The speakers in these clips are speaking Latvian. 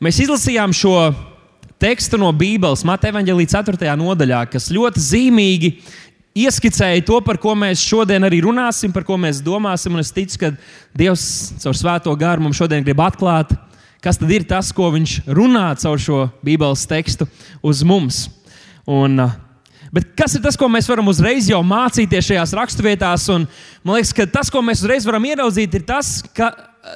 Mēs izlasījām šo tekstu no Bībeles, Mateja Vāģelī 4. nodaļā, kas ļoti zīmīgi ieskicēja to, par ko mēs šodien arī runāsim, par ko mēs domāsim. Es ticu, ka Dievs caur svēto garu mums šodien grib atklāt, kas tad ir tas, ko Viņš runā caur šo Bībeles tekstu uz mums. Un, Bet kas ir tas, ko mēs varam uzreiz jau mācīties šajās raksturvietās? Un, man liekas, ka tas, ko mēs uzreiz varam ieraudzīt, ir tas, ka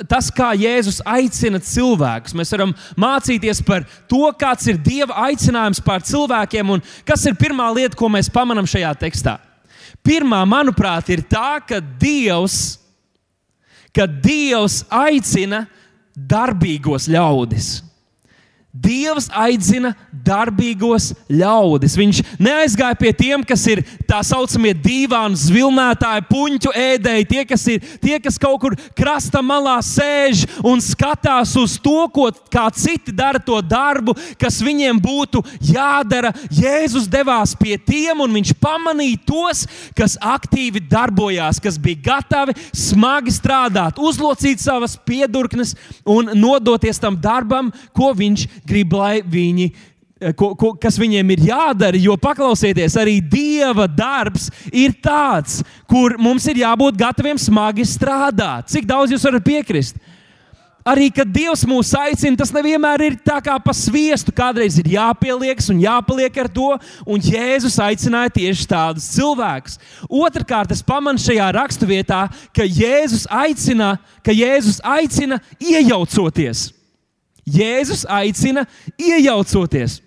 tas, kā Jēzus aicina cilvēkus. Mēs varam mācīties par to, kāds ir Dieva aicinājums pār cilvēkiem, un kas ir pirmā lieta, ko mēs pamanām šajā tekstā. Pirmā, manuprāt, ir tā, ka Dievs, ka Dievs aicina darbīgos ļaudis. Dievs aicina darbīgos ļaudis. Viņš neaizgāja pie tiem, kas ir tā saucamie dīvaini zvilnētāji, puņķu ēdēji, tie, kas ir tie, kas kaut kur krasta malā sēž un skatās uz to, ko, kā citi dara to darbu, kas viņiem būtu jādara. Jēzus devās pie tiem, un viņš pamanīja tos, kas aktīvi darbojās, kas bija gatavi smagi strādāt, uzlocīt savas piedurknes un nodoties tam darbam, ko viņš grib, lai viņi eh, ko, ko, kas viņiem ir jādara. Jo paklausieties, arī Dieva darbs ir tāds, kur mums ir jābūt gataviem smagi strādāt. Cik daudz jūs varat piekrist? Arī, kad Dievs mūs aicina, tas nevienmēr ir tā kā pa sviestu. Kādreiz ir jāpieliekas un jāpaliek ar to, un Jēzus aicināja tieši tādus cilvēkus. Otrakārt, es pamanu šajā raksturvietā, ka Jēzus aicina, ka Jēzus aicina iejaucoties. Jēzus aicina iejaucoties.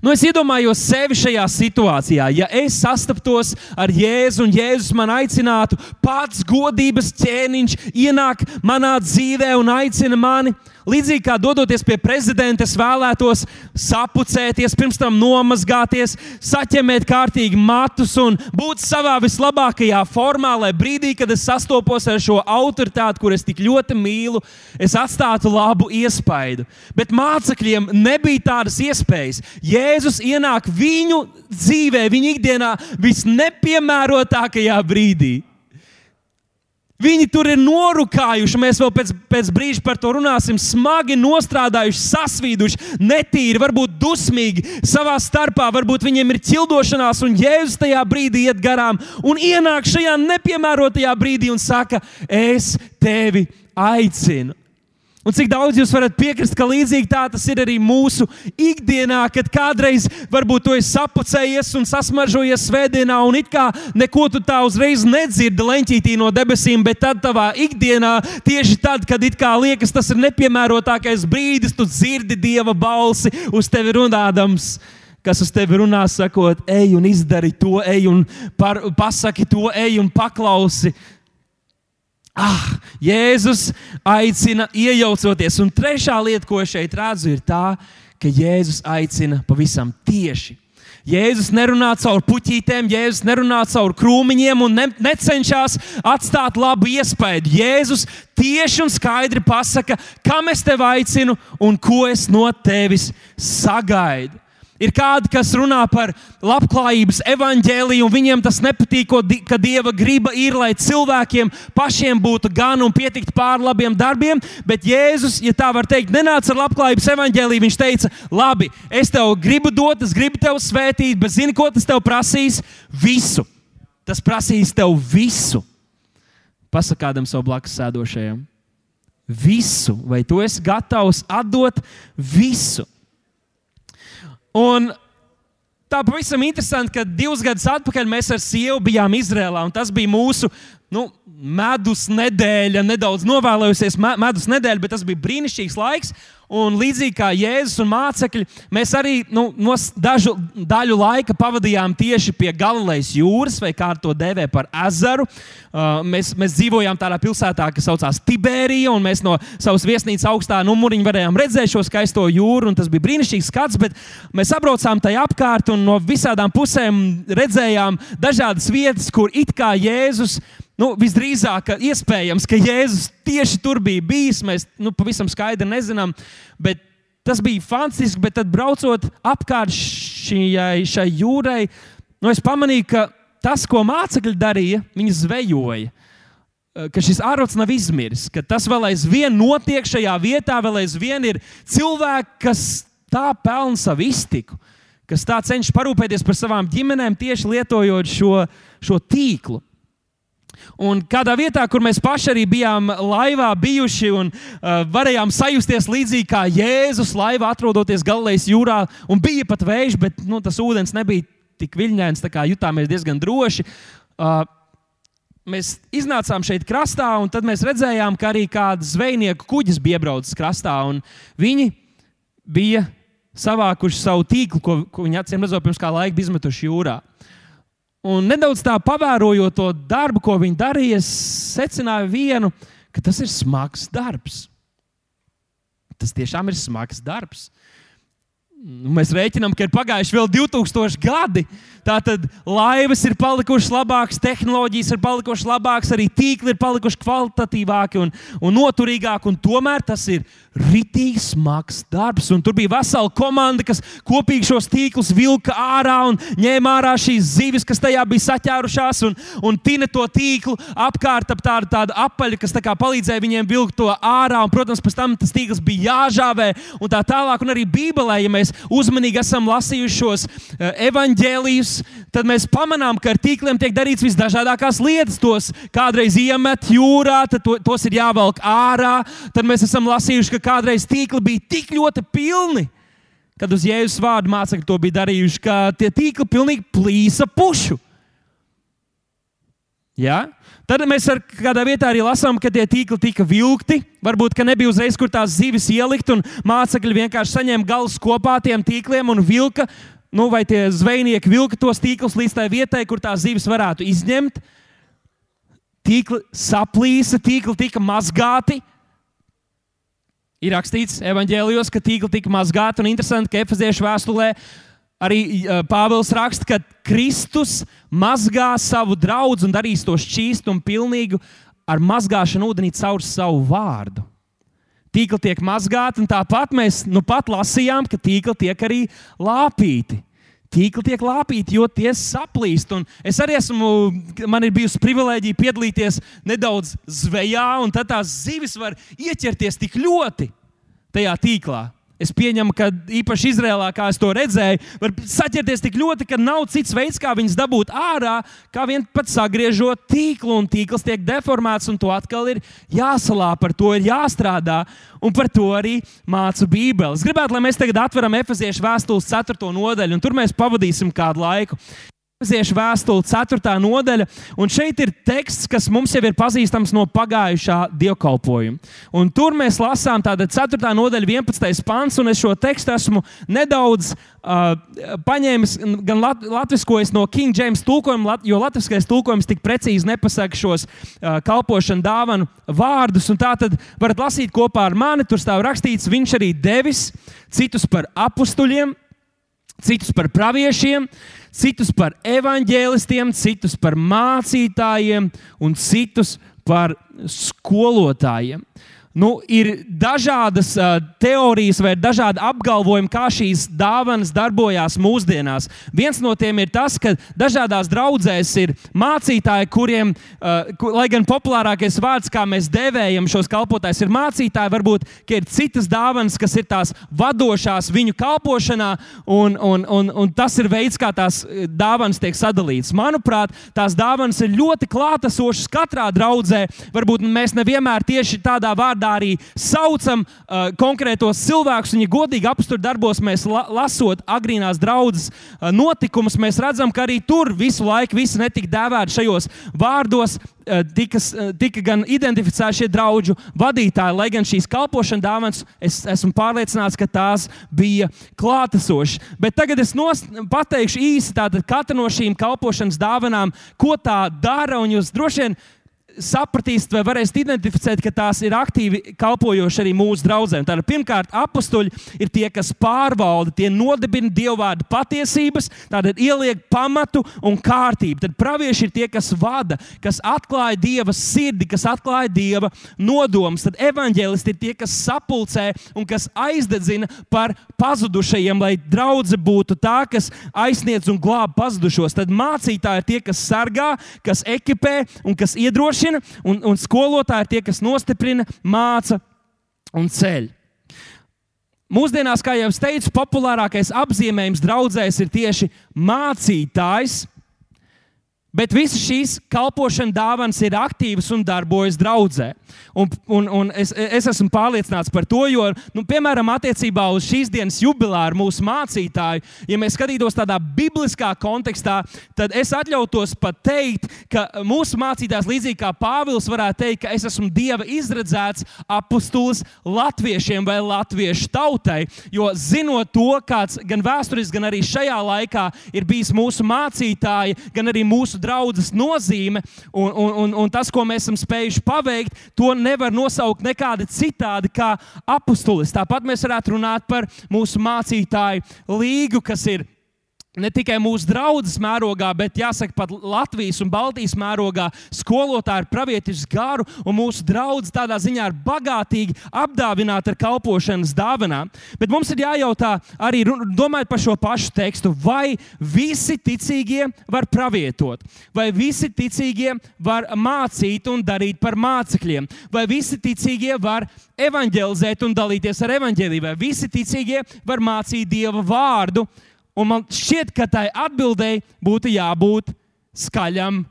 Nu, es iedomājos sevi šajā situācijā. Ja es sastaptos ar Jēzu un Jēzus man aicinātu, pats godības ķēniņš ienāk manā dzīvē un aicina mani, Līdzīgi kā dodoties pie prezidenta, es vēlētos sapucēties, pirms tam nomazgāties, saķemēt kārtīgi matus un būt savā vislabākajā formā, lai brīdī, kad es sastopos ar šo autoritāti, kur es tik ļoti mīlu, es atstātu labu iespaidu. Bet mācekļiem nebija tādas iespējas. Jēzus ienāk viņu dzīvē, viņu ikdienā visnepiemērotākajā brīdī. Viņi tur ir norukājuši, mēs vēl pēc, pēc brīža par to runāsim, smagi nostrādājuši, sasvīduši, netīri, varbūt dusmīgi savā starpā, varbūt viņiem ir ķildošanās, un Jēzus tajā brīdī iet garām un ienāk šajā nepiemērotajā brīdī un saka, es tevi aicinu. Un cik daudz jūs varat piekrist, ka līdzīgi tā tas ir arī mūsu ikdienā, kad kādreiz varbūt tu esi sapucējies un sasmaržojies svētdienā, un it kā neko tu tā uzreiz nedzirdi leņķītī no debesīm, bet tad tavā ikdienā, tieši tad, kad it kā liekas tas ir nepiemērotākais brīdis, tu dzirdi Dieva balsi uz tevi runādams kas uz tevi runā, sakot, ej un izdari to, ej un par, pasaki to, ej un paklausi. Ah, Jēzus aicina iejaucoties. Un trešā lieta, ko es šeit redzu, ir tā, ka Jēzus aicina pavisam tieši. Jēzus nerunā caur puķītēm, Jēzus nerunā caur krūmiņiem un ne, necenšas atstāt labu iespēju. Jēzus tieši un skaidri pasaka, kam es tevi aicinu un ko es no tevis sagaidu. Ir kādi, kas runā par labklājības evaņģēliju, un viņiem tas nepatīk, ka Dieva griba ir, lai cilvēkiem pašiem būtu gan un pietikt pār labiem darbiem. Bet Jēzus, ja tā var teikt, nenāca ar labklājības evaņģēliju. Viņš teica, labi, es tev gribu dot, es gribu tevi svētīt, bet zini, ko tas tev prasīs? Visu. Tas prasīs tev visu. Pasakādam savu blakus sēdošajam. Visu, vai tu esi gatavs atdot visu? Un tā pavisam interesanti, ka divus gadus atpakaļ mēs ar sievu bijām Izrēlā, tas bija mūsu nu, medus nedēļa, nedaudz novēlojusies medus nedēļa, bet tas bija brīnišķīgs laiks. Un līdzīgi kā Jēzus un mācekļi, mēs arī nu, dažu daļu laika pavadījām tieši pie Galilejas jūras, vai kā to dēvē par ezeru. Uh, mēs, mēs dzīvojām tādā pilsētā, kas saucās Tibērija, un mēs no savas viesnīcas augstā numuriņa varējām redzēt šo skaisto jūru. Tas bija brīnišķīgs skats, bet mēs apbraucām tajā apkārt un no visām pusēm redzējām dažādas vietas, kur it kā Jēzus Nu, visdrīzāk, ka iespējams, ka Jēzus tieši tur bija bijis. Mēs nu, pavisam skaidri nezinām, bet tas bija fantastiski. Bet tad, braucot apkārt šai, šai jūrai, nu, es pamanīju, ka tas, ko mācekļi darīja, viņi zvejoja. ka šis ārots nav izmiris, ka tas vēl aizvien notiek šajā vietā, vēl aizvien ir cilvēki, kas tā pelna savu iztiku, kas tā cenšas parūpēties par savām ģimenēm tieši lietojot šo, šo tīklu. Un kādā vietā, kur mēs paši arī bijām laivā bijuši un uh, varējām sajusties līdzīgi kā Jēzus laivā, atrodoties Galilejas jūrā, un bija pat vējš, bet nu, tas ūdens nebija tik viļņains, tā kā jutāmies diezgan droši. Uh, mēs iznācām šeit krastā, un tad mēs redzējām, ka arī kāds zvejnieku kuģis bija iebraucis krastā. Viņi bija savākuši savu tīklu, ko, ko viņi acīm redzot pirms kā laika bija izmetuši jūrā. Un nedaudz tā pavērojot to darbu, ko viņi darīja, es secināju vienu, ka tas ir smags darbs. Tas tiešām ir smags darbs. Nu, mēs rēķinām, ka ir pagājuši vēl 2000 gadi. Tātad laivas ir palikušas labākas, tehnoloģijas ir palikušas labākas, arī tīkli ir palikuši kvalitatīvāki un, un noturīgāki. Un tomēr tas ir ritīgi smags darbs. Un tur bija vesela komanda, kas kopīgi šos tīklus vilka ārā un ņēma ārā šīs zivis, kas tajā bija saķērušās, un, un tina to tīklu apkārt ap tādu, tādu apaļu, kas tā palīdzēja viņiem vilkt to ārā. Un, protams, pēc tam tas tīkls bija jāžāvē un tā tālāk. Un arī Bībelē, ja mēs uzmanīgi esam lasījuši šos uh, evaņģēlijus, tad mēs pamanām, ka ar tīkliem tiek darīts visdažādākās lietas. Tos kādreiz iemet jūrā, tad to, tos ir jāvelk ārā. Tad mēs esam lasījuši, ka kādreiz tīkli bija tik ļoti pilni. Kad uz jēzus vārdu mācekļi to bija darījuši, ka tie tīkli pilnīgi plīsa pušu. Ja? Tad mēs ar kādā vietā arī lasām, ka tie tīkli tika vilkti. Varbūt nebija uzreiz, kur tās zivis ielikt, un mācekļi vienkārši saņēma galus kopā tiem tīkliem un vilka. Nu, vai tie zvejnieki vilka tos tīklus līdz tai vietai, kur tās zivis varētu izņemt? Tīkli saplīsa, tīkli tika mazgāti. Ir rakstīts evanģēlijos, ka tīkli tika mazgāti, un interesanti, ka Efeziešu vēstulē arī Pāvils raksta, ka Kristus mazgā savu draugu un darīs to šķīstu un pilnīgu ar mazgāšanu ūdenī caur savu vārdu. Tīkli tiek mazgāti, un tāpat mēs nu pat lasījām, ka tīkli tiek arī lāpīti. Tīkli tiek lāpīti, jo tie saplīst. Un es arī esmu, man ir bijusi privilēģija piedalīties nedaudz zvejā, un tad tās zivis var ieķerties tik ļoti tajā tīklā. Es pieņemu, ka īpaši Izrēlā, kā es to redzēju, var saķerties tik ļoti, ka nav cits veids, kā viņas dabūt ārā, kā vien pat sagriežot tīklu, un tīkls tiek deformēts, un to atkal ir jāsalā, par to ir jāstrādā, un par to arī māca Bībele. Es gribētu, lai mēs tagad atveram Efeziešu vēstules 4. nodaļu, un tur mēs pavadīsim kādu laiku. Efeziešu vēstule, 4. nodaļa, un šeit ir teksts, kas mums jau ir pazīstams no pagājušā dievkalpojuma. Un tur mēs lasām tāda 4. nodaļa, 11. pants, un es šo tekstu esmu nedaudz uh, paņēmis, gan lat, latviskojis no King James tulkojuma, jo latviskais tulkojums tik precīzi nepasaka šos uh, kalpošanu dāvanu vārdus. Tā tad varat lasīt kopā ar mani, tur stāv rakstīts, viņš arī devis citus par apstuļiem, citus par praviešiem citus par evaņģēlistiem, citus par mācītājiem un citus par skolotājiem nu, ir dažādas uh, teorijas vai dažādi apgalvojumi, kā šīs dāvanas darbojās mūsdienās. Viens no tiem ir tas, ka dažādās draudzēs ir mācītāji, kuriem, uh, kur, lai gan populārākais vārds, kā mēs devējam šos kalpotājus, ir mācītāji, varbūt ir citas dāvanas, kas ir tās vadošās viņu kalpošanā, un, un, un, un tas ir veids, kā tās dāvanas tiek sadalītas. Manuprāt, tās dāvanas ir ļoti klātesošas katrā draudzē. Varbūt mēs nevienmēr tieši tādā vārdā vārdā arī saucam uh, konkrētos cilvēkus. Ja godīgi apstur darbos mēs la lasot agrīnās draudzes uh, notikumus, mēs redzam, ka arī tur visu laiku visi netika dēvēti šajos vārdos. Uh, tika, uh, tika gan identificēti šie draugu vadītāji, lai gan šīs kalpošanas dāvanas, es esmu pārliecināts, ka tās bija klātesošas. Bet tagad es nos, pateikšu īsi katra no šīm kalpošanas dāvanām, ko tā dara. Un jūs droši vien sapratīsiet, vai varēsiet identificēt, ka tās ir aktīvi kalpojoši arī mūsu draugiem. Tātad, pirmkārt, apstuļi ir tie, kas pārvalda, tie nodibina dievvvārdu patiesības, tātad ieliek pamatu un kārtību. Tad pravieši ir tie, kas vada, kas atklāja dieva sirdi, kas atklāja dieva nodomus. Tad evaņģēlisti ir tie, kas sapulcē un kas aizdedzina par pazudušajiem, lai draudzene būtu tā, kas aizsniedz un glāb pazudušos. Tad mācītāji ir tie, kas sargā, kas ekipē un kas iedrošina iedrošina, un, un skolotāji ir tie, kas nostiprina, māca un ceļ. Mūsdienās, kā jau teicu, populārākais apzīmējums draudzēs ir tieši mācītājs, Bet visas šīs kalpošanas dāvanas ir aktīvas un darbojas draudzē. Un, un, un es, es esmu pārliecināts par to, jo, nu, piemēram, attiecībā uz šīs dienas jubileāru mūsu mācītāju, ja mēs skatītos tādā bibliskā kontekstā, tad es atļautos pat teikt, ka mūsu mācītājs, līdzīgi kā Pāvils, varētu teikt, ka es esmu Dieva izredzēts apustulis latviešiem vai latviešu tautai. Jo zinot to, kāds gan vēsturiski, gan arī šajā laikā ir bijis mūsu mācītāji, gan arī mūsu draudzes nozīme un, un, un, un tas, ko mēs esam spējuši paveikt, to nevar nosaukt nekādi citādi kā apustulis. Tāpat mēs varētu runāt par mūsu mācītāju līgu, kas ir ne tikai mūsu draudzes mērogā, bet jāsaka, pat Latvijas un Baltijas mērogā skolotāji ir pravietisks garu, un mūsu draudzes tādā ziņā ir bagātīgi apdāvināti ar kalpošanas dāvanām. Bet mums ir jājautā arī, domājot par šo pašu tekstu, vai visi ticīgie var pravietot, vai visi ticīgie var mācīt un darīt par mācekļiem, vai visi ticīgie var evanģelizēt un dalīties ar evanģēlību, vai visi ticīgie var mācīt Dieva vārdu Un man šķiet, ka tai atbildēji būtu jābūt skaļam,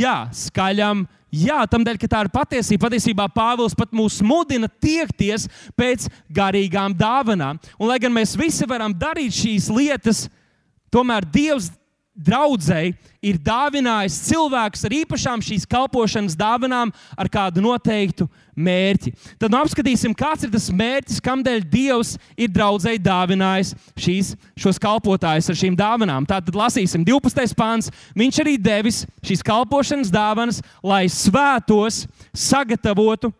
jā, skaļam. Jā, tam dēļ, ka tā ir patiesība. Patiesībā Pāvils pat mūs mudina tiekties pēc garīgām dāvanām. Un, lai gan mēs visi varam darīt šīs lietas, tomēr Dievs draudzēji ir dāvinājis cilvēks ar īpašām šīs kalpošanas dāvanām ar kādu noteiktu mērķi. Tad nu, apskatīsim, kāds ir tas mērķis, kādēļ Dievs ir draudzēji dāvinājis šīs, šos kalpotājus ar šīm dāvanām. Tātad lasīsim 12. pāns. Viņš arī devis šīs kalpošanas dāvanas, lai svētos sagatavotu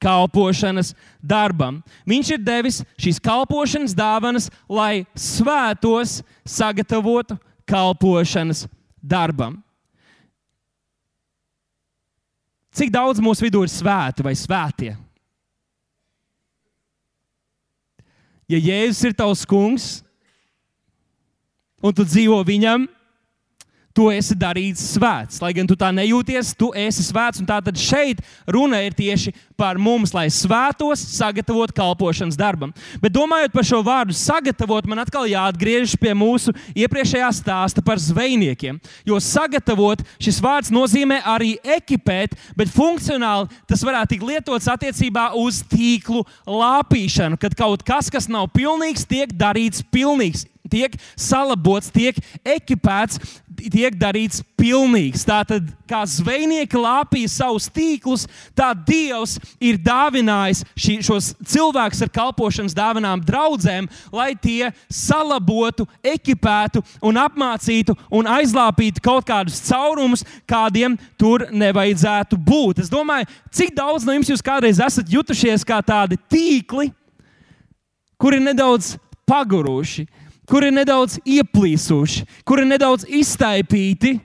kalpošanas darbam. Viņš ir devis šīs kalpošanas dāvanas, lai svētos sagatavotu kalpošanas darbam. Cik daudz mūsu vidū ir svēti vai svētie? Ja Jēzus ir tavs kungs, un tu dzīvo viņam, tu esi darīts svēts. Lai gan tu tā nejūties, tu esi svēts. Un tātad šeit runa ir tieši par mums, lai svētos, sagatavot kalpošanas darbam. Bet domājot par šo vārdu sagatavot, man atkal jāatgriežas pie mūsu iepriekšējā stāsta par zvejniekiem. Jo sagatavot šis vārds nozīmē arī ekipēt, bet funkcionāli tas varētu tikt lietots attiecībā uz tīklu lāpīšanu, kad kaut kas, kas nav pilnīgs, tiek darīts pilnīgs tiek salabots, tiek ekipēts, tiek darīts pilnīgs. Tātad, kā zvejnieki lāpīja savus tīklus, tā Dievs ir dāvinājis šī, šos cilvēkus ar kalpošanas dāvanām draudzēm, lai tie salabotu, ekipētu un apmācītu un aizlāpītu kaut kādus caurumus, kādiem tur nevajadzētu būt. Es domāju, cik daudz no jums jūs kādreiz esat jutušies kā tādi tīkli, kuri nedaudz paguruši, kuri ir nedaudz ieplīsuši, kuri ir nedaudz iztaipīti.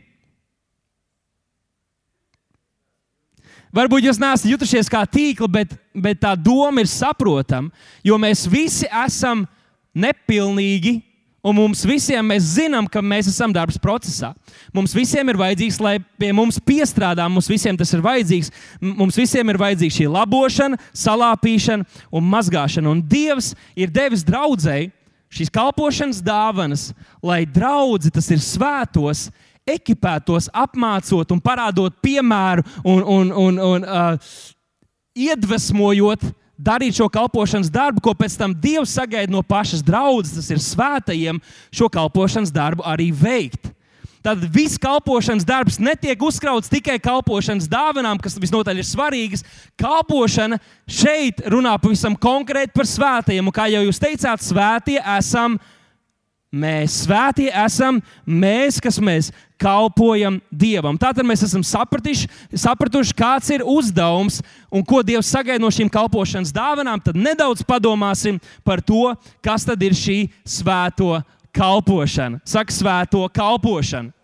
Varbūt jūs neesat jutušies kā tīkli, bet, bet tā doma ir saprotama, jo mēs visi esam nepilnīgi. Un mums visiem mēs zinām, ka mēs esam darbs procesā. Mums visiem ir vajadzīgs, lai pie mums piestrādā. Mums visiem tas ir vajadzīgs. Mums visiem ir vajadzīga šī labošana, salāpīšana un mazgāšana. Un Dievs ir devis draudzēji šīs kalpošanas dāvanas, lai draugi, tas ir svētos, ekipētos, apmācot un parādot piemēru un, un, un, un uh, iedvesmojot darīt šo kalpošanas darbu, ko pēc tam Dievs sagaida no pašas draudzes, tas ir svētajiem, šo kalpošanas darbu arī veikt. Tad viss kalpošanas darbs netiek uzkrauts tikai kalpošanas dāvanām, kas visnotaļ ir svarīgas. Kalpošana šeit runā pavisam konkrēti par svētajiem. Un kā jau jūs teicāt, svētie esam mēs. Svētie esam mēs, kas mēs kalpojam Dievam. Tātad mēs esam sapratuši, sapratuši, kāds ir uzdevums un ko Dievs sagaida no šīm kalpošanas dāvanām. Tad nedaudz padomāsim par to, kas tad ir šī svēto kalpošana. Saka, svēto kalpošana.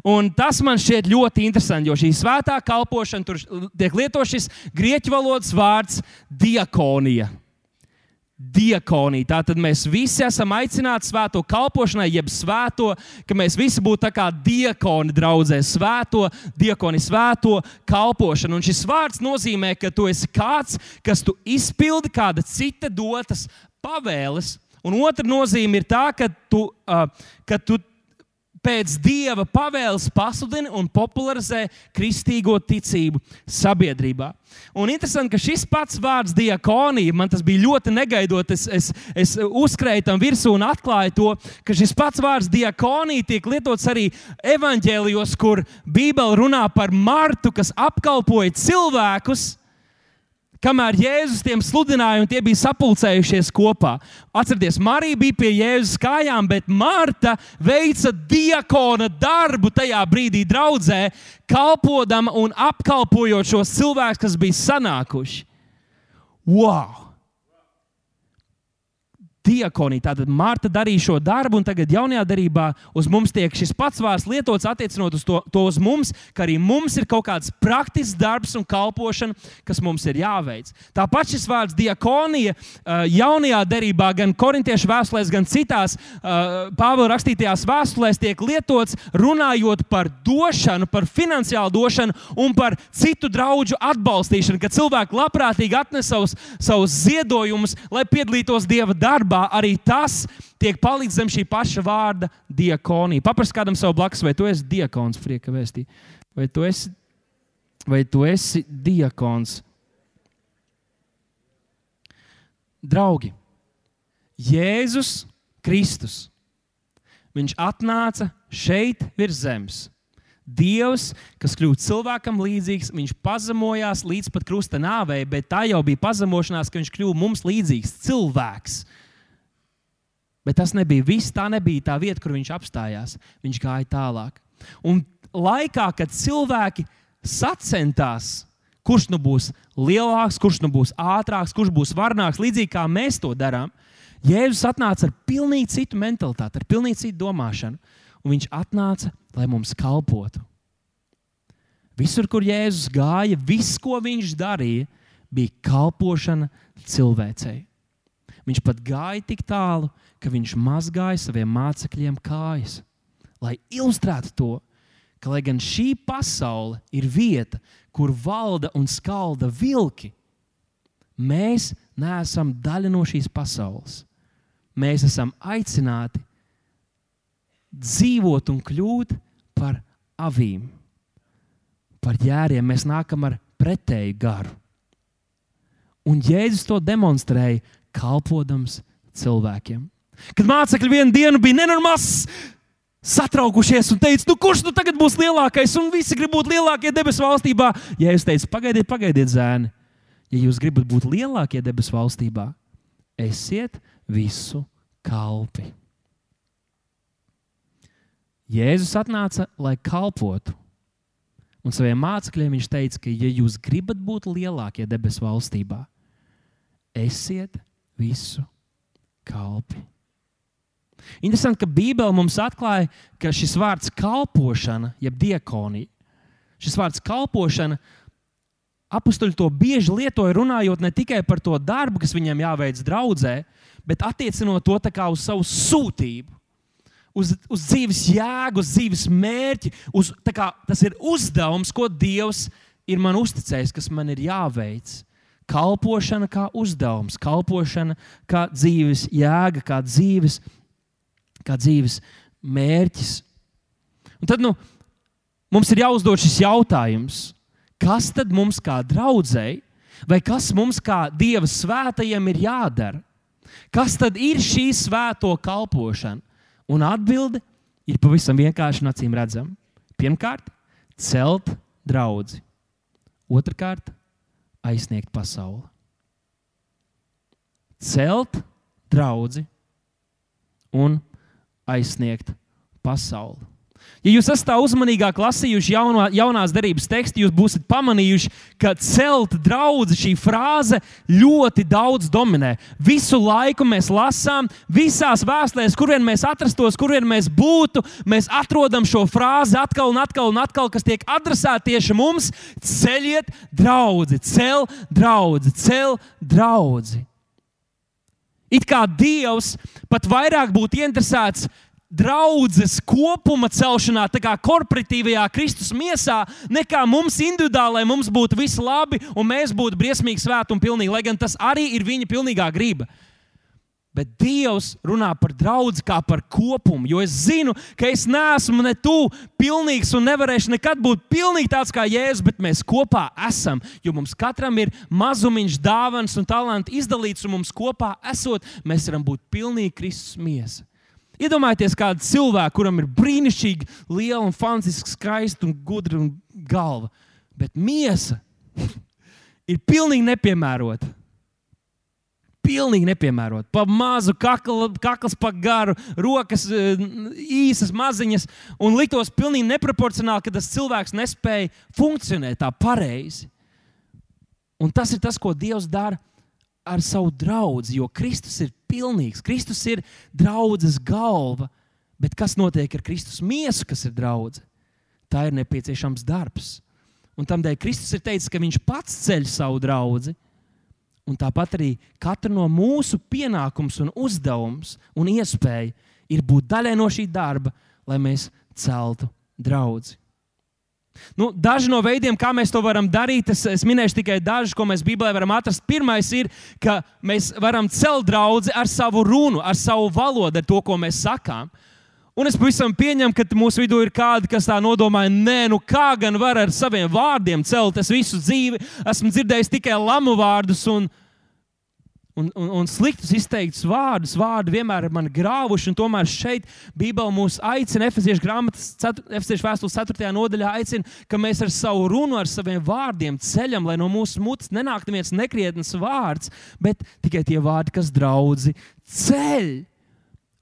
Un tas man šķiet ļoti interesanti, jo šī svētā kalpošana tur tiek lietots šis grieķu valodas vārds diakonija. diakonija. Tātad mēs visi esam aicināti svēto kalpošanai, jeb svēto, ka mēs visi būtu kā diakoni draudzē, svēto, diakoni svēto kalpošanu. Un šis vārds nozīmē, ka tu esi kāds, kas tu izpildi kāda cita dotas pavēles. Un otra nozīme ir tā, ka tu, uh, ka tu pēc dieva pavēles pasludina un popularizē kristīgo ticību sabiedrībā. Un interesanti, ka šis pats vārds diakonija, man tas bija ļoti negaidot. Es, es, es uzkrēju tam virsū un atklāju to, ka šis pats vārds diakonija tiek lietots arī evaņģēlijos, kur Bībele runā par Martu, kas apkalpoja cilvēkus kamēr Jēzus tiem sludināja un tie bija sapulcējušies kopā. Atcerieties, Marija bija pie Jēzus kājām, bet Marta veica diakona darbu tajā brīdī draudzē, kalpodama un apkalpojot šos cilvēkus, kas bija sanākuši. Wow! Diakonija. Tātad Marta darīja šo darbu, un tagad jaunajā darbā uz mums tiek šis pats vārds lietots, attiecinot uz to, to uz mums, ka arī mums ir kaut kāds praktisks darbs un kalpošana, kas mums ir jāveic. Tāpat šis vārds diakonija jaunajā darbā, gan korintiešu vēstulēs, gan citās Pāvila rakstītajās vēstulēs tiek lietots runājot par došanu, par finansiālu došanu un par citu draugu atbalstīšanu, kad cilvēki labprātīgi atnes savus, savus ziedojumus, lai piedalītos Dieva darbā darbā arī tas tiek palikts zem šī paša vārda diakonija. Paprasti kādam savu blakus, vai tu esi diakons, frieka vēstī, vai tu esi, vai tu esi diakons. Draugi, Jēzus Kristus. Viņš atnāca šeit virs zemes. Dievs, kas kļūst cilvēkam līdzīgs, viņš pazemojās līdz pat krusta nāvei, bet tā jau bija pazemošanās, ka viņš kļuva mums līdzīgs cilvēks. Bet tas nebija viss. Tā nebija tā vieta, kur viņš apstājās. Viņš gāja tālāk. Un laikā, kad cilvēki sacentās, kurš nu būs lielāks, kurš nu būs ātrāks, kurš būs varnāks, līdzīgi kā mēs to darām, Jēzus atnāca ar pilnīgi citu mentalitāti, ar pilnīgi citu domāšanu. Un viņš atnāca, lai mums kalpotu. Visur, kur Jēzus gāja, viss, ko viņš darīja, bija kalpošana cilvēcei. Viņš pat gāja tik tālu, ka viņš mazgāja saviem mācekļiem kājas, lai ilustrētu to, ka, lai gan šī pasaule ir vieta, kur valda un skalda vilki, mēs neesam daļa no šīs pasaules. Mēs esam aicināti dzīvot un kļūt par avīm, par jēriem. Mēs nākam ar pretēju garu. Un Jēzus to demonstrēja, kalpodams cilvēkiem. Kad mācekļi vienu dienu bija nenormāls, satraukušies un teica, nu, kurš nu tagad būs lielākais, un visi grib būt lielākie debesu valstībā. Ja es teicu, pagaidiet, pagaidiet, zēni, ja jūs gribat būt lielākie debesu valstībā, esiet visu kalpi. Jēzus atnāca, lai kalpotu. Un saviem mācekļiem viņš teica, ka, ja jūs gribat būt lielākie debesu valstībā, esiet visu kalpi. Interesanti, ka Bībele mums atklāja, ka šis vārds kalpošana, jeb diakonija, šis vārds kalpošana, apstuļi to bieži lietoja runājot ne tikai par to darbu, kas viņam jāveic draudzē, bet attiecinot to uz savu sūtību, uz, uz dzīves jēgu, uz dzīves mērķi. Uz, kā, tas ir uzdevums, ko Dievs ir man uzticējis, kas man ir jāveic. Kalpošana kā uzdevums, kalpošana kā dzīves jēga, kā dzīves kā dzīves mērķis. Un tad nu, mums ir jāuzdod šis jautājums, kas tad mums kā draudzēji, vai kas mums kā Dieva svētajiem ir jādara? Kas tad ir šī svēto kalpošana? Un atbilde ir pavisam vienkārši un acīm redzama. Pirmkārt, celt draugu. Otrakārt, aizsniegt pasauli. Celt draugu un aizsniegt pasauli. Ja jūs esat uzmanīgāk lasījuši jauno, jaunās derības tekstu, jūs būsiet pamanījuši, ka celt draugu šī frāze ļoti daudz dominē. Visu laiku mēs lasām, visās vēstulēs, kur vien mēs atrastos, kur vien mēs būtu, mēs atrodam šo frāzi atkal un atkal, un atkal kas tiek adresēta tieši mums. Ceļiet, draugi, cel draugu, cel draugu. It kā Dievs pat vairāk būtu interesēts draudzes kopuma celšanā, tā kā korporatīvajā Kristus miesā, nekā mums individuāli, lai mums būtu viss labi un mēs būtu briesmīgi svēti un pilnīgi, lai gan tas arī ir viņa pilnīgā griba. Bet Dievs runā par draugu kā par kopumu, jo es zinu, ka es neesmu ne tu pilnīgs un nevarēšu nekad būt pilnīgi tāds kā Jēzus, bet mēs kopā esam. Jo mums katram ir mazumiņš, dāvāns un talants izdalīts, un mums kopā esot, mēs varam būt pilnīgi Kristus miesa. Iedomājieties, kādu cilvēku, kuram ir brīnišķīgi, liela un fantastiska, skaista un gudra un galva, bet miesa ir pilnīgi nepiemērota. Pilnīgi nepiemērota. Pa mazu kakla, kakls, pa garu, rokas eh, īsas, maziņas, un liktos pilnīgi neproporcionāli, ka tas cilvēks nespēja funkcionēt tā pareizi. Un tas ir tas, ko Dievs dara ar savu draugu, jo Kristus ir pilnīgs. Kristus ir draudzes galva. Bet kas notiek ar Kristus miesu, kas ir draudzene? Tā ir nepieciešams darbs. Un tādēļ Kristus ir teicis, ka Viņš pats ceļ savu draugu. Un tāpat arī katra no mūsu pienākums un uzdevums un iespēja ir būt daļai no šī darba, lai mēs celtu draugu. Nu, daži no veidiem, kā mēs to varam darīt, es, es minēšu tikai dažus, ko mēs Bībelē varam atrast. Pirmais ir, ka mēs varam celt draugu ar savu runu, ar savu valodu, ar to, ko mēs sakām. Un es pavisam pieņemu, ka mūsu vidū ir kādi, kas tā nodomāja, nē, nu kā gan var ar saviem vārdiem celt. Es visu dzīvi esmu dzirdējis tikai lamu vārdus, un, Un, un, un sliktus izteiktus vārdus, vārdi vienmēr ir mani grāvuši, un tomēr šeit Bībelē mūs aicina, Efeziešu grāmatas, Efeziešu vēstules 4. nodaļā, aicina, ka mēs ar savu runu, ar saviem vārdiem ceļam, lai no mūsu mutes nenāktu viens nekrietns vārds, bet tikai tie vārdi, kas draudzi ceļ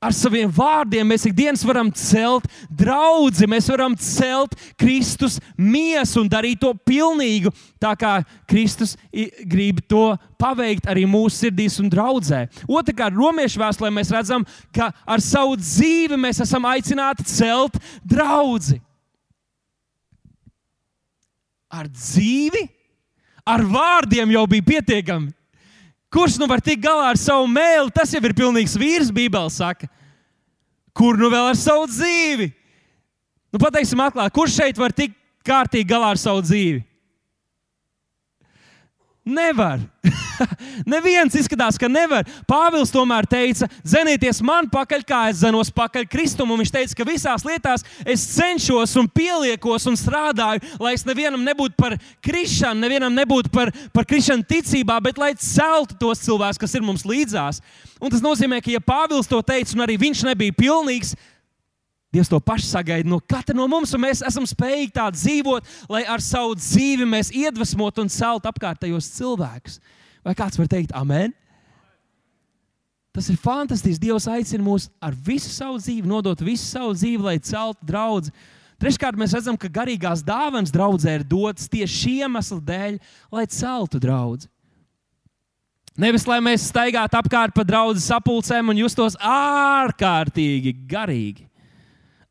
ar saviem vārdiem mēs ikdienas varam celt draugu, mēs varam celt Kristus miesu un darīt to pilnīgu, tā kā Kristus grib to paveikt arī mūsu sirdīs un draudzē. Otrakārt, Romiešu vēstulē mēs redzam, ka ar savu dzīvi mēs esam aicināti celt draugu. Ar dzīvi, ar vārdiem jau bija pietiekami. Kurš nu var tikt galā ar savu mēlu, tas jau ir pilnīgs vīrs, Bībeli saka. Kur nu vēl ar savu dzīvi? Nu, pateiksim, atklāti, kurš šeit var tikt kārtīgi galā ar savu dzīvi? Nevar. Neviens izskatās, ka nevar. Pāvils tomēr teica, zenieties man pakaļ, kā es zenos pakaļ Kristum. Viņš teica, ka visās lietās es cenšos un pieliekos un strādāju, lai es nevienam nebūtu par krišanu, nevienam nebūtu par, par krišanu ticībā, bet lai celtu tos cilvēkus, kas ir mums līdzās. Un tas nozīmē, ka ja Pāvils to teica, un arī viņš nebija pilnīgs, Dievs to pašu sagaida no katra no mums, un mēs esam spējīgi tā dzīvot, lai ar savu dzīvi mēs iedvesmotu un celtu apkārtējos cilvēkus. Vai kāds var teikt, Amen? Tas ir fantastisks. Dievs aicina mūs ar visu savu dzīvi, nodot visu savu dzīvi, lai celtu draugu. Treškārt, mēs redzam, ka garīgās dāvanas draudzē ir dotas tieši šī iemesla dēļ, lai celtu draugu. Nevis lai mēs staigātu apkārt pa draugu sapulcēm un justos ārkārtīgi garīgi,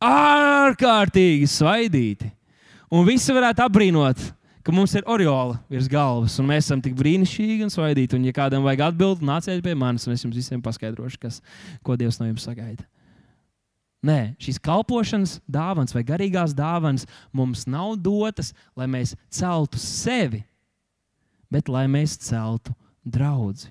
ārkārtīgi svaidīti. Un visi varētu apbrīnot, ka mums ir oriola virs galvas, un mēs esam tik brīnišķīgi un svaidīti. Un, ja kādam vajag atbildēt, nāciet pie manis, un es jums visiem paskaidrošu, kas, ko Dievs no jums sagaida. Nē, šīs kalpošanas dāvāns vai garīgās dāvāns mums nav dotas, lai mēs celtu sevi, bet lai mēs celtu draugu.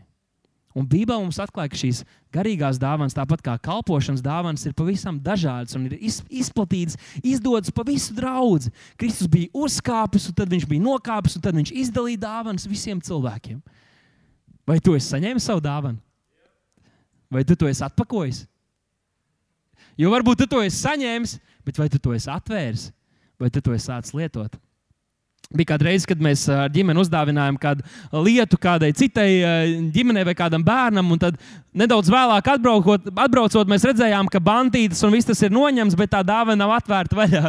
Un Bībelē mums atklāja, ka šīs garīgās dāvanas, tāpat kā kalpošanas dāvanas, ir pavisam dažādas un ir izplatītas, izdotas pa visu draugu. Kristus bija uzkāpis, un tad viņš bija nokāpis, un tad viņš izdalīja dāvanas visiem cilvēkiem. Vai tu esi saņēmis savu dāvanu? Vai tu to esi atpakojis? Jo varbūt tu to esi saņēmis, bet vai tu to esi atvēris, vai tu to esi sācis lietot? Bija kāda reize, kad mēs ar ģimeni uzdāvinājām kādu lietu kādai citai ģimenei vai kādam bērnam. Tad nedaudz vēlāk atbraucot, atbraucot, mēs redzējām, ka bantītas un viss tas ir noņemts, bet tā dāvana nav atvērta vaļā.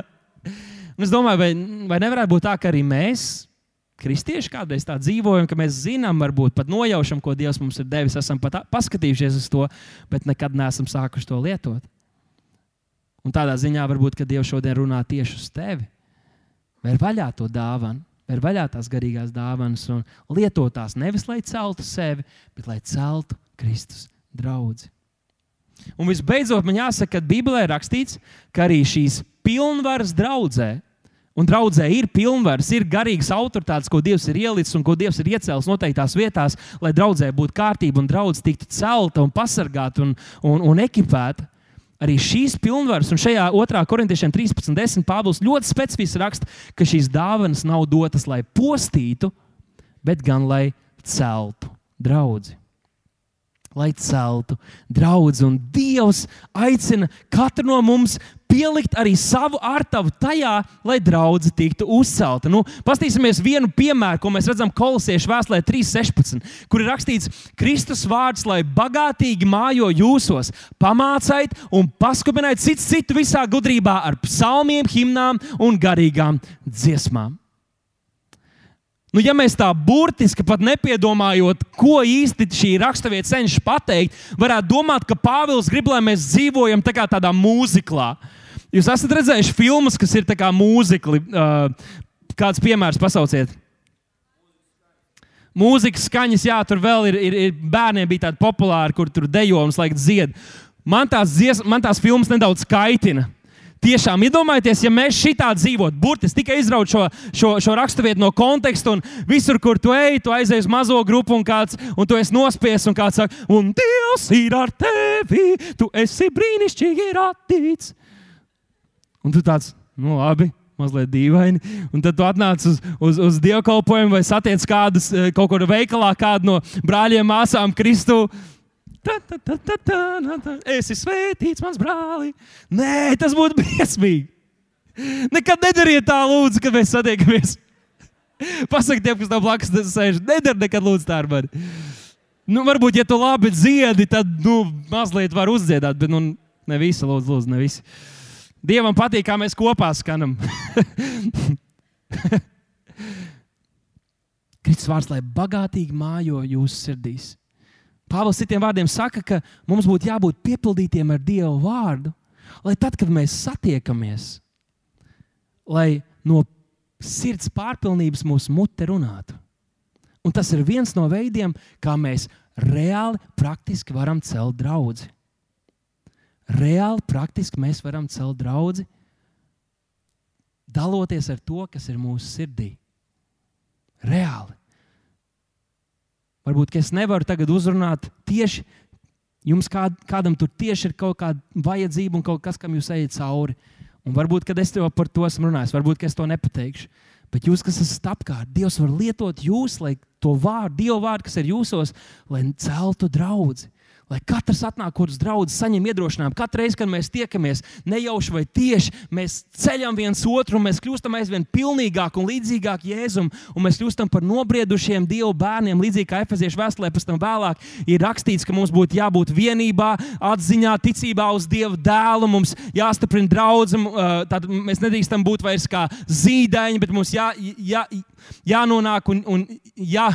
Un es domāju, vai, vai nevarētu būt tā, ka arī mēs, kristieši, kādreiz tā dzīvojam, ka mēs zinām, varbūt pat nojaušam, ko Dievs mums ir devis, esam pat paskatījušies uz to, bet nekad neesam sākuši to lietot. Un tādā ziņā varbūt Dievs šodien runā tieši uz tevi Vēr vaļā to dāvanu, vēr vaļā tās garīgās dāvanas un lietot tās nevis lai celtu sevi, bet lai celtu Kristus draugu. Un visbeidzot, man jāsaka, ka Bībelē ir rakstīts, ka arī šīs pilnvaras draudzē, un draudzē ir pilnvaras, ir garīgas autoritātes, ko Dievs ir ielicis un ko Dievs ir iecēlis noteiktās vietās, lai draudzē būtu kārtība un draudzē tiktu celta un pasargāta un, un, un ekipēta. Arī šīs pilnvaras, un šajā 2. korintiešiem 13.10. Pāvils ļoti specifiski raksta, ka šīs dāvanas nav dotas, lai postītu, bet gan lai celtu draugu lai celtu draugu. Un Dievs aicina katru no mums pielikt arī savu artavu tajā, lai draudzene tiktu uzcelta. Nu, Pastīsimies vienu piemēru, ko mēs redzam Kolosiešu vēstulē 3.16, kur ir rakstīts Kristus vārds, lai bagātīgi mājo jūsos, pamācait un paskubinait citu citu visā gudrībā ar psalmiem, himnām un garīgām dziesmām. Nu, ja mēs tā burtiski pat nepiedomājot, ko īsti šī raksturvieta cenšas pateikt, varētu domāt, ka Pāvils grib, lai mēs dzīvojam tā tādā mūziklā. Jūs esat redzējuši filmas, kas ir kā mūzikli. Uh, kāds piemērs pasauciet? Mūzikas skaņas, jā, tur vēl ir, ir, ir bērniem bija tāda populāra, kur tur dejo un slēgt dzied. Man tās, dzies, man tās filmas nedaudz kaitina. Tiešām iedomājieties, ja mēs šitā dzīvotu, burtiski tikai izraut šo, šo, šo raksturvietu no konteksta, un visur, kur tu ej, tu aizies uz mazo grupu, un, kāds, un tu esi nospiests, un kāds saka, un Dievs ir ar tevi, tu esi brīnišķīgi radīts. Un tu tāds, nu labi, mazliet dīvaini. Un tad tu atnāc uz, uz, uz dievkalpojumu vai satiec kādus eh, kaut kur veikalā, kādu no brāļiem, māsām, Kristu. Ta, ta, ta, ta, ta, ta. Es esmu svētīts, mans brāli. Nē, tas būtu briesmīgi. Nekad nedariet tā, lūdzu, kad mēs satiekamies. Pasakiet, tiem, kas tam blakus sēž, nedara nekad lūdzu tā ar mani. Nu, varbūt, ja tu labi dziedi, tad nu, mazliet var uzdziedāt, bet nu, ne visi, lūdzu, lūdzu, ne visi. Dievam patīk, kā mēs kopā skanam. Kristus vārds, lai bagātīgi mājo jūsu sirdīs. Pāvils citiem vārdiem saka, ka mums būtu jābūt piepildītiem ar Dievu vārdu, lai tad, kad mēs satiekamies, lai no sirds pārpilnības mūsu mute runātu. Un tas ir viens no veidiem, kā mēs reāli, praktiski varam celt draugu. Reāli, praktiski mēs varam celt draugu, daloties ar to, kas ir mūsu sirdī. Reāli. Varbūt es nevaru tagad uzrunāt tieši jums, kād, kādam tur tieši ir kaut kāda vajadzība un kaut kas, kam jūs ejat cauri. Un varbūt, kad es tev par to esmu runājis, varbūt es to nepateikšu. Bet jūs, kas esat apkārt, Dievs var lietot jūs, lai to vārdu, Dieva vārdu, kas ir jūsos, lai celtu draugu Lai katrs atnāk, kurš draugs saņem iedrošinājumu. Katru reizi, kad mēs tiekamies, nejauši vai tieši, mēs ceļam viens otru, mēs kļūstam aizvien pilnīgāki un līdzīgāki Jēzum, un mēs kļūstam par nobriedušiem Dieva bērniem, līdzīgi kā Efeziešu vēstulē, pēc tam vēlāk ir rakstīts, ka mums būtu jābūt vienībā, atziņā, ticībā uz Dieva dēlu, mums jāstiprina draudzam, tad mēs nedrīkstam būt vairs kā zīdaiņi, bet mums jā, jā, jānonāk un, un jā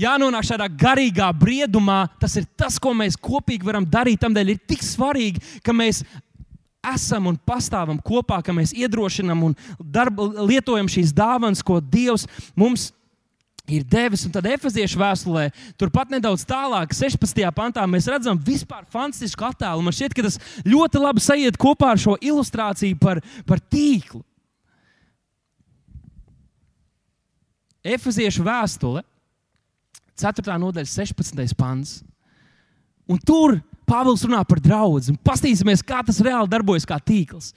jānonāk šādā garīgā briedumā, tas ir tas, ko mēs kopīgi varam darīt. Tādēļ ir tik svarīgi, ka mēs esam un pastāvam kopā, ka mēs iedrošinām un darba, lietojam šīs dāvanas, ko Dievs mums ir devis. Un tad efeziešu vēstulē, turpat nedaudz tālāk, 16. pantā, mēs redzam vispār fantastisku attēlu. Man šķiet, ka tas ļoti labi sajiet kopā ar šo ilustrāciju par, par tīklu. Efeziešu vēstule 4. nodaļa, 16. pants. Un tur Pāvils runā par draugu. Paskatīsimies, kā tas reāli darbojas kā tīkls.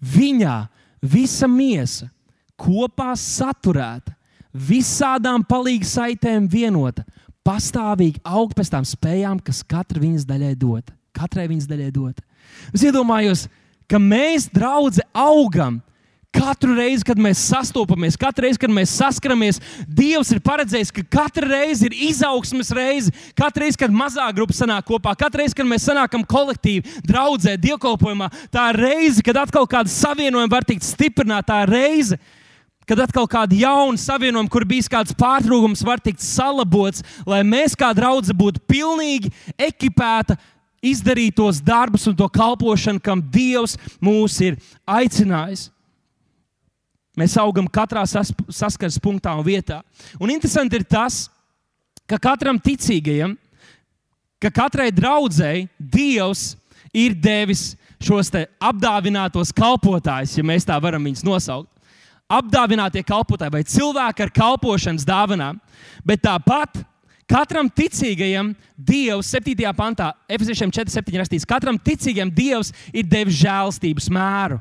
Viņā visa miesa kopā saturēta, visādām palīdzības saitēm vienota, pastāvīgi aug pēc tām spējām, kas katra viņas daļai dod. Katrai viņas daļai dod. Es iedomājos, ka mēs, draugi, augam Katru reizi, kad mēs sastopamies, katru reizi, kad mēs saskaramies, Dievs ir paredzējis, ka katra reize ir izaugsmes reize. Katru reizi, kad mazā grupa sanāk kopā, katru reizi, kad mēs sanākam kolektīvi, draudzē, dievkalpojumā, tā ir reize, kad atkal kāda savienojuma var tikt stiprināta. Tā ir reize, kad atkal kāda jauna savienojuma, kur bijis kāds pārtrūkums, var tikt salabots, lai mēs kā draugi būtu pilnīgi ekipēti izdarīt tos darbus un to kalpošanu, kam Dievs mūs ir aicinājis. Mēs augam katrā sas, saskares punktā un vietā. Un interesanti ir tas, ka katram ticīgajam, ka katrai draudzēji Dievs ir devis šos apdāvinātos kalpotājus, ja mēs tā varam viņus nosaukt. Apdāvinātie kalpotāji vai cilvēki ar kalpošanas dāvanām, bet tāpat katram ticīgajam Dievs, 7. pantā, Efeziešiem 4,7 rakstīts, katram ticīgajam Dievs ir devis žēlstības mēru.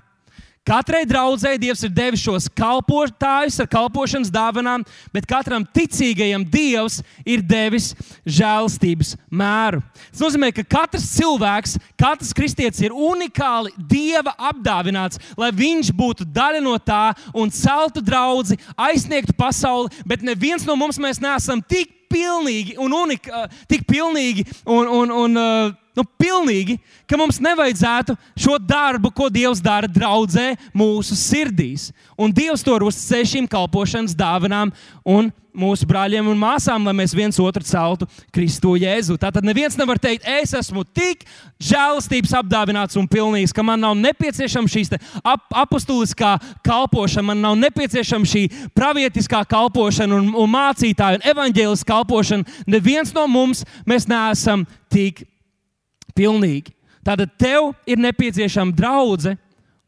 Katrai draudzēji Dievs ir devis šos kalpotājus ar kalpošanas dāvanām, bet katram ticīgajam Dievs ir devis žēlstības mēru. Tas nozīmē, ka katrs cilvēks, katrs kristietis ir unikāli Dieva apdāvināts, lai viņš būtu daļa no tā un celtu draugu, aizsniegtu pasauli, bet neviens no mums neesam tik pilnīgi un unikāli, tik pilnīgi un, un, un uh, nu, pilnīgi, ka mums nevajadzētu šo darbu, ko Dievs dara draudzē, mūsu sirdīs. Un Dievs to uzticēja šīm kalpošanas dāvanām un mūsu brāļiem un māsām, lai mēs viens otru celtu Kristu Jēzu. Tātad neviens nevar teikt, es esmu tik žēlastības apdāvināts un pilnīgs, ka man nav nepieciešama šī ap apustuliskā kalpošana, man nav nepieciešama šī pravietiskā kalpošana un, un mācītāja un evaņģēliskā kalpošana. Neviens no mums neesam tik pilnīgi. Tātad tev ir nepieciešama draudzene,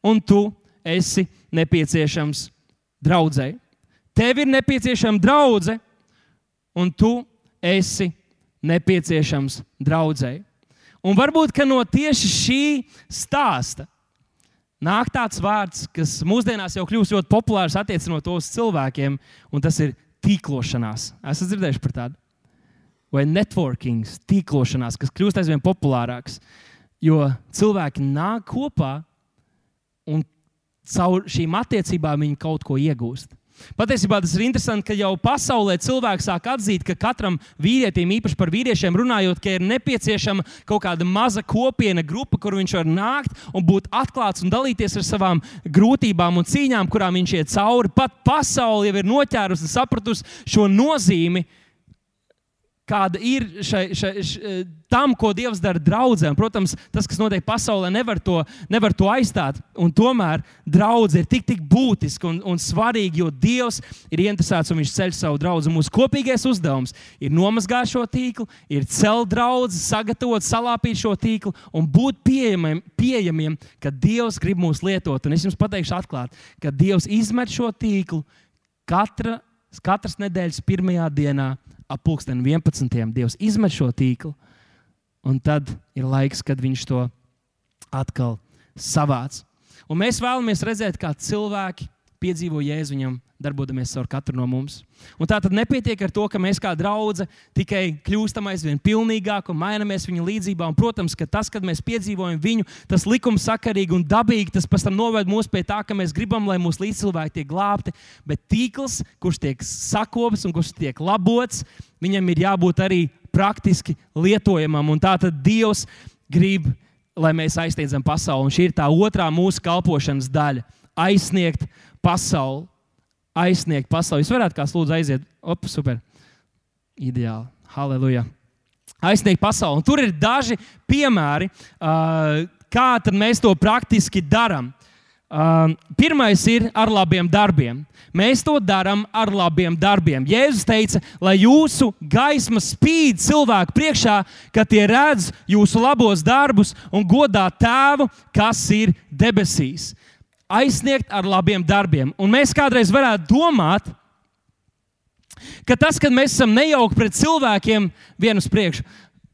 un tu esi nepieciešams draudzē. Tev ir nepieciešama draudzene, un tu esi nepieciešams draudzē. Un varbūt no tieši šī stāsta nāk tāds vārds, kas mūsdienās jau kļūst ļoti populārs attiecinot to uz cilvēkiem, un tas ir tīklošanās. Esat dzirdējuši par tādu? Vai networking, tīklošanās, kas kļūst aizvien populārāks. Jo cilvēki nāk kopā un caur šīm attiecībām viņi kaut ko iegūst. Patiesībā tas ir interesanti, ka jau pasaulē cilvēki sāk atzīt, ka katram vīrietim, īpaši par vīriešiem runājot, ir nepieciešama kaut kāda maza kopiena, grupa, kur viņš var nākt un būt atklāts un dalīties ar savām grūtībām un cīņām, kurām viņš iet cauri. Pat pasaule jau ir noķērusi un sapratusi šo nozīmi, kāda ir šai, šai, šai, tam, ko Dievs dara draudzēm. Protams, tas, kas notiek pasaulē, nevar to, nevar to aizstāt. Un tomēr draudzene ir tik, tik būtiska un, un svarīga, jo Dievs ir interesēts un viņš ceļ savu draugu. Mūsu kopīgais uzdevums ir nomazgāt šo tīklu, ir celt draugu, sagatavot, salāpīt šo tīklu un būt pieejamiem, pieejamiem kad Dievs grib mūs lietot. Un es jums pateikšu atklāti, ka Dievs izmet šo tīklu katra, katras nedēļas pirmajā dienā ap pulksten 11. Dievs izmet šo tīklu, un tad ir laiks, kad viņš to atkal savāc. Un mēs vēlamies redzēt, kā cilvēki piedzīvo Jēzu viņam, darbojamies ar katru no mums. Un tā tad nepietiek ar to, ka mēs kā draugi tikai kļūstam aizvien pilnīgāki un mainamies viņa līdzjūtībā. Protams, ka tas, kad mēs piedzīvojam viņu, tas likumsakarīgi un dabīgi, tas pēc tam noved mūs pie tā, ka mēs gribam, lai mūsu līdzcilvēki tiek glābti. Bet tīkls, kurš tiek sakopts un kurš tiek labots, viņam ir jābūt arī praktiski lietojamam. Un tā tad Dievs grib, lai mēs aizsniedzam pasauli. Un šī ir tā otrā mūsu kalpošanas daļa - aizsniegt pasauli, aizsniegt pasauli. Jūs varētu kāds lūdzu aiziet, op, super, ideāli, halleluja. Aizsniegt pasauli. Un tur ir daži piemēri, kā mēs to praktiski darām. Uh, pirmais ir ar labiem darbiem. Mēs to darām ar labiem darbiem. Jēzus teica, lai jūsu gaisma spīd cilvēku priekšā, ka tie redz jūsu labos darbus un godā tēvu, kas ir debesīs aizsniegt ar labiem darbiem. Un mēs kādreiz varētu domāt, ka tas, kad mēs esam nejauki pret cilvēkiem, vienus priekšu,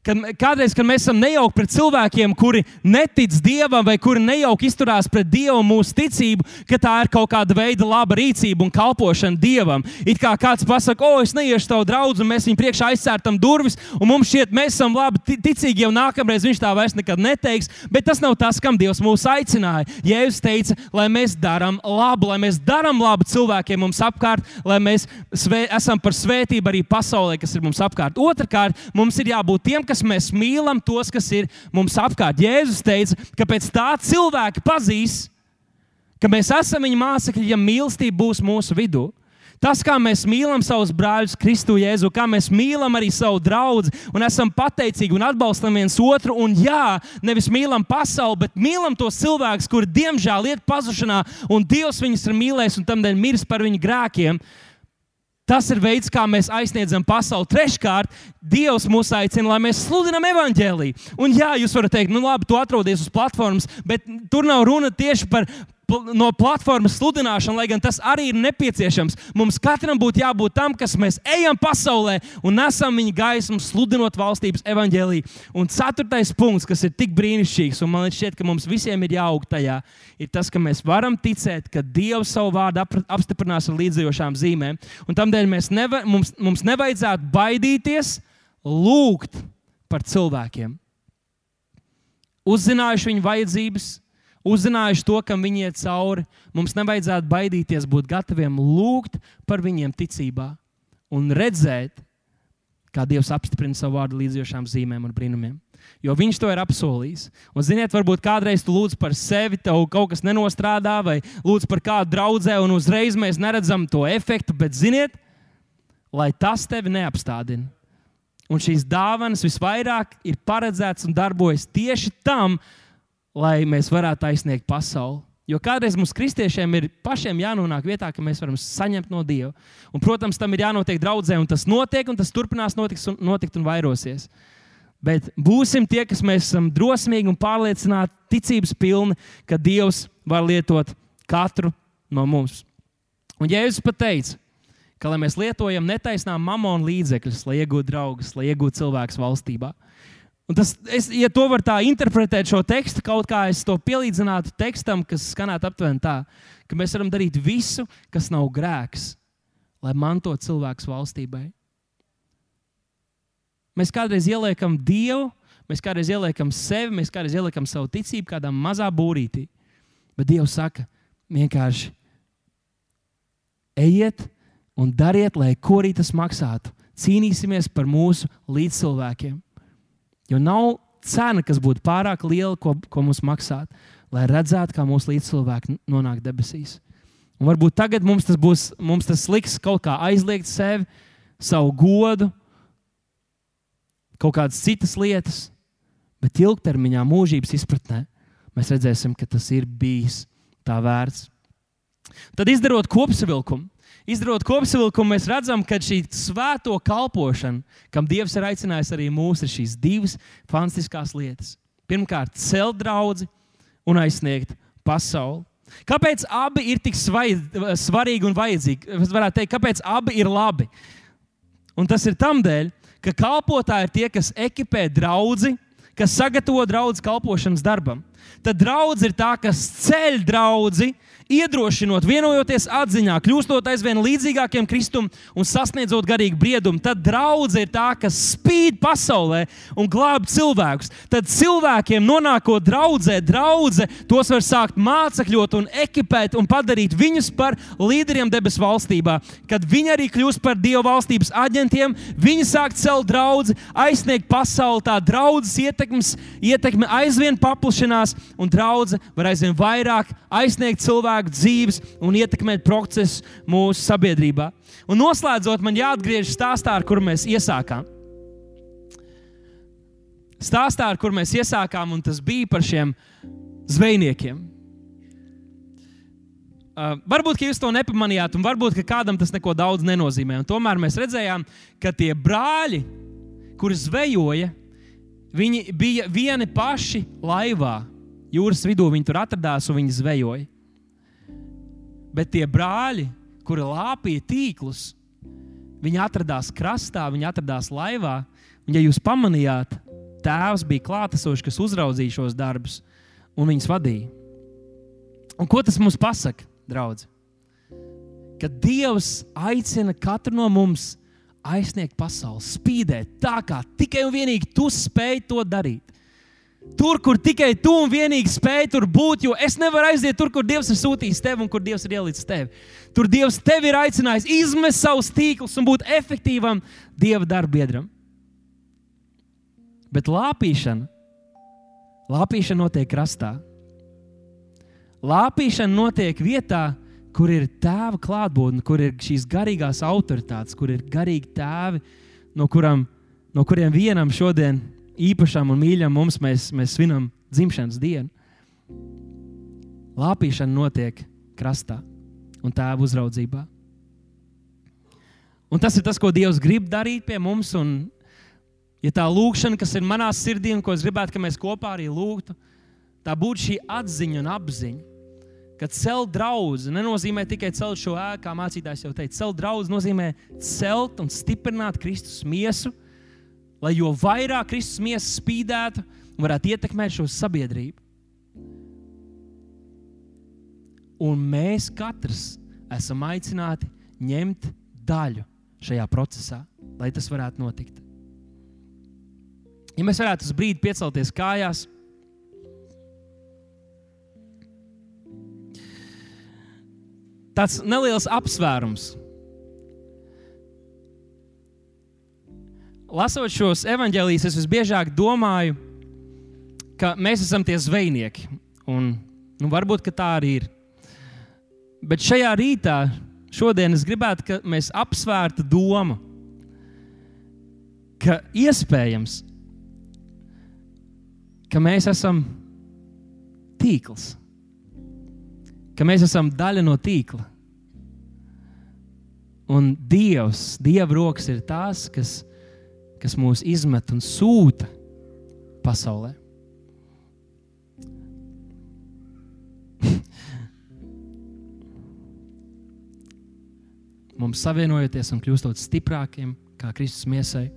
Kad, kādreiz, kad mēs esam nejauki pret cilvēkiem, kuri netic dievam, vai kuri nejauki izturās pret dievu mūsu ticību, ka tā ir kaut kāda veida laba rīcība un kalpošana dievam. It kā kāds pasakā, o, es neiešu tavu draugu, un mēs viņu priekšā aizsērtam durvis, un mums šķiet, mēs esam labi ticīgi, jau nākamreiz viņš tā vairs nekad neteiks. Bet tas nav tas, kam Dievs mūs aicināja. Jēzus teica, lai mēs darām labu, lai mēs darām labu cilvēkiem mums apkārt, lai mēs svē, esam par svētību arī pasaulē, kas ir mums apkārt. Otrakārt, mums ir jābūt tiem, kas mēs mīlam tos, kas ir mums apkārt. Jēzus teica, ka pēc tā cilvēki pazīs, ka mēs esam viņa mācekļi, ja mīlestība būs mūsu vidū. Tas, kā mēs mīlam savus brāļus, Kristu Jēzu, kā mēs mīlam arī savu draugu un esam pateicīgi un atbalstam viens otru. Un jā, nevis mīlam pasauli, bet mīlam tos cilvēkus, kuri diemžēl iet pazušanā, un Dievs viņus ir mīlējis un tamdēļ miris par viņu grēkiem. Tas ir veids, kā mēs aizsniedzam pasauli. Treškārt, Dievs mūs aicina, lai mēs sludinām evaņģēlīju. Un jā, jūs varat teikt, nu labi, tu atrodies uz platformas, bet tur nav runa tieši par no platformas sludināšanu, lai gan tas arī ir nepieciešams. Mums katram būtu jābūt tam, kas mēs ejam pasaulē un nesam viņa gaismu, sludinot valstības evaņģēlīju. Un ceturtais punkts, kas ir tik brīnišķīgs, un man šķiet, ka mums visiem ir jāaug tajā, ir tas, ka mēs varam ticēt, ka Dievs savu vārdu apstiprinās ar līdzējošām zīmēm. Un tādēļ neva, mums, mums nevajadzētu baidīties lūgt par cilvēkiem. Uzzinājuši viņu vajadzības, uzzinājuši to, kam viņi iet cauri, mums nevajadzētu baidīties būt gataviem lūgt par viņiem ticībā un redzēt, kā Dievs apstiprina savu vārdu līdzjošām zīmēm un brīnumiem. Jo viņš to ir apsolījis. Un, ziniet, varbūt kādreiz tu lūdz par sevi, tev kaut kas nenostrādā, vai lūdz par kādu draugu, un uzreiz mēs neredzam to efektu, bet ziniet, lai tas tevi neapstādina. Un šīs dāvanas visvairāk ir paredzētas un darbojas tieši tam, lai mēs varētu aizsniegt pasauli. Jo kādreiz mums, kristiešiem, ir pašiem jānonāk vietā, ka mēs varam saņemt no Dieva. Un, protams, tam ir jānotiek draudzē, un tas notiek, un tas turpinās notiks un, notikt un vairosies. Bet būsim tie, kas mēs esam drosmīgi un pārliecināti, ticības pilni, ka Dievs var lietot katru no mums. Un Jēzus pat teica, ka mēs lietojam netaisnām mamonu līdzekļus, lai iegūtu draugus, lai iegūtu cilvēkus valstībā. Un tas, es, ja to var tā interpretēt, šo tekstu, kaut kā es to pielīdzinātu tekstam, kas skanētu aptuveni tā, ka mēs varam darīt visu, kas nav grēks, lai mantotu cilvēku valstībai. Mēs kādreiz ieliekam Dievu, mēs kādreiz ieliekam sevi, mēs kādreiz ieliekam savu ticību kādā mazā būrītī. Bet Dievs saka, vienkārši ejiet un dariet, lai ko arī tas maksātu. Cīnīsimies par mūsu līdzcilvēkiem. Jo nav cena, kas būtu pārāk liela, ko, ko mums maksāt, lai redzētu, kā mūsu līdzcilvēki nonāk debesīs. Un varbūt tagad mums tas būs, mums tas liks kaut kā aizliegt sevi, savu godu, kaut kādas citas lietas, bet ilgtermiņā, mūžības izpratnē, mēs redzēsim, ka tas ir bijis tā vērts. Tad izdarot kopsavilkumu, Izdarot kopsavilkumu, mēs redzam, ka šī svēto kalpošana, kam Dievs ir aicinājis arī mūs, ir šīs divas fantastiskās lietas. Pirmkārt, celt draugu un aizsniegt pasauli. Kāpēc abi ir tik svarīgi un vajadzīgi? Es varētu teikt, kāpēc abi ir labi. Un tas ir tam dēļ, ka kalpotāji ir tie, kas ekipē draugu, kas sagatavo draugu kalpošanas darbam. Tad draugs ir tā, kas ceļ draugu iedrošinot, vienojoties atziņā, kļūstot aizvien līdzīgākiem Kristum un sasniedzot garīgu briedumu, tad draudzene ir tā, kas spīd pasaulē un glāb cilvēkus. Tad cilvēkiem nonākot draudzē, draudzene tos var sākt mācekļot un ekipēt un padarīt viņus par līderiem debesu valstībā. Kad viņi arī kļūst par Dieva valstības aģentiem, viņi sāk celt draugu, aizsniegt pasauli, tā draudzes ietekmes, ietekme aizvien paplašinās un draudzene var aizvien vairāk aizsniegt cilvēku cilvēku dzīves un ietekmēt procesu mūsu sabiedrībā. Un noslēdzot, man jāatgriežas stāstā, ar kuru mēs iesākām. Stāstā, ar kuru mēs iesākām, un tas bija par šiem zvejniekiem. Uh, varbūt jūs to nepamanījāt, un varbūt kādam tas neko daudz nenozīmē. Un tomēr mēs redzējām, ka tie brāļi, kuri zvejoja, viņi bija vieni paši laivā. Jūras vidū viņi tur atradās un viņi zvejoja. Bet tie brāļi, kuri lāpīja tīklus, viņi atradās krastā, viņi atradās laivā. Un, ja jūs pamanījāt, tēvs bija klātesošs, kas uzraudzīja šos darbus un viņus vadīja. Un ko tas mums pasaka, draugi? Ka Dievs aicina katru no mums aizsniegt pasauli, spīdēt tā, kā tikai un vienīgi tu spēj to darīt. Tur, kur tikai tu un vienīgi spēj tur būt, jo es nevaru aiziet tur, kur Dievs ir sūtījis tevi un kur Dievs ir ielicis tevi. Tur Dievs tevi ir aicinājis izmest savus tīklus un būt efektīvam Dieva darbbiedram. Bet lāpīšana, lāpīšana notiek krastā. Lāpīšana notiek vietā, kur ir tēva klātbūtne, kur ir šīs garīgās autoritātes, kur ir garīgi tēvi, no, kuram, no kuriem vienam šodien īpašam un mīļam mums mēs, mēs svinam dzimšanas dienu. Lāpīšana notiek krastā un tēva uzraudzībā. Un tas ir tas, ko Dievs grib darīt pie mums. Un, ja tā lūkšana, kas ir manā sirdī un ko es gribētu, ka mēs kopā arī lūgtu, tā būtu šī atziņa un apziņa. Ka celt draugu nenozīmē tikai celt šo ēku, kā mācītājs jau teica. Celt draugu nozīmē celt un stiprināt Kristus miesu, lai jo vairāk Kristus miesa spīdētu un varētu ietekmēt šo sabiedrību. Un mēs katrs esam aicināti ņemt daļu šajā procesā, lai tas varētu notikt. Ja mēs varētu uz brīdi piecelties kājās, tāds neliels apsvērums. Lasot šos evanģēlijas, es visbiežāk domāju, ka mēs esam tie zvejnieki. Un, nu, varbūt tā arī ir. Bet šajā rītā šodien es gribētu, ka mēs apsvērtu domu, ka iespējams, ka mēs esam tīkls, ka mēs esam daļa no tīkla. Un Dievs, Dieva rokas ir tās, kas, kas mūs izmet un sūta pasaulē. mums savienojoties un kļūstot stiprākiem, kā Kristus miesai,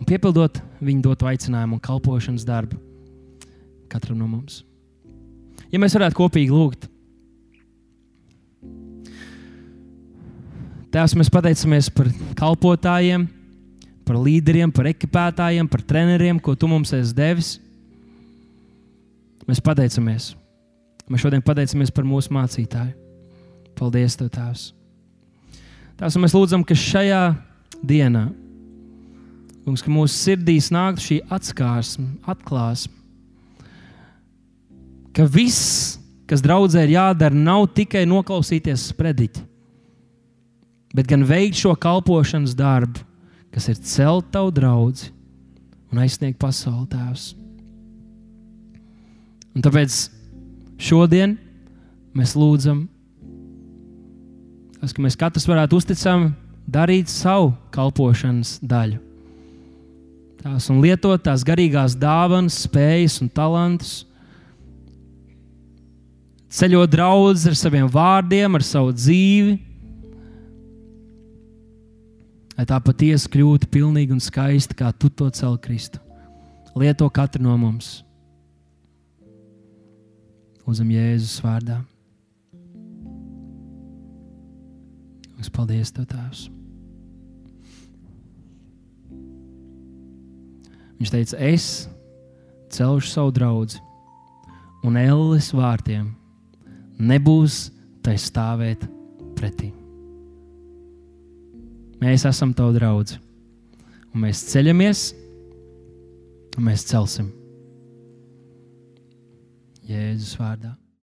un piepildot viņa doto aicinājumu un kalpošanas darbu katram no mums. Ja mēs varētu kopīgi lūgt, Tēvs, mēs pateicamies par kalpotājiem, par līderiem, par ekipētājiem, par treneriem, ko Tu mums esi devis. Mēs pateicamies. Mēs šodien pateicamies par mūsu mācītāju. Paldies, Tev, Tēvs! Tās mēs lūdzam, ka šajā dienā, kungs, ka mūsu sirdīs nāktu šī atskārsme, atklāsme, ka viss, kas draudzē ir jādara, nav tikai noklausīties sprediķi, bet gan veikt šo kalpošanas darbu, kas ir celt tavu draugu un aizsniegt pasauli tēvs. Un tāpēc šodien mēs lūdzam, Tas, ka mēs katrs varētu uzticami darīt savu kalpošanas daļu. Tās un lietot tās garīgās dāvanas, spējas un talantus. Ceļot draugus ar saviem vārdiem, ar savu dzīvi, lai tā patiesi kļūtu pilnīga un skaista, kā tu to celi Kristu. Lieto katru no mums. Uzam Jēzus vārdā. Es paldies Tev, Tēvs. Viņš teica, es celšu savu draugu, un Elles vārtiem nebūs tai stāvēt pretī. Mēs esam tavi draugi, un mēs ceļamies, un mēs celsim Jēzus vārdā.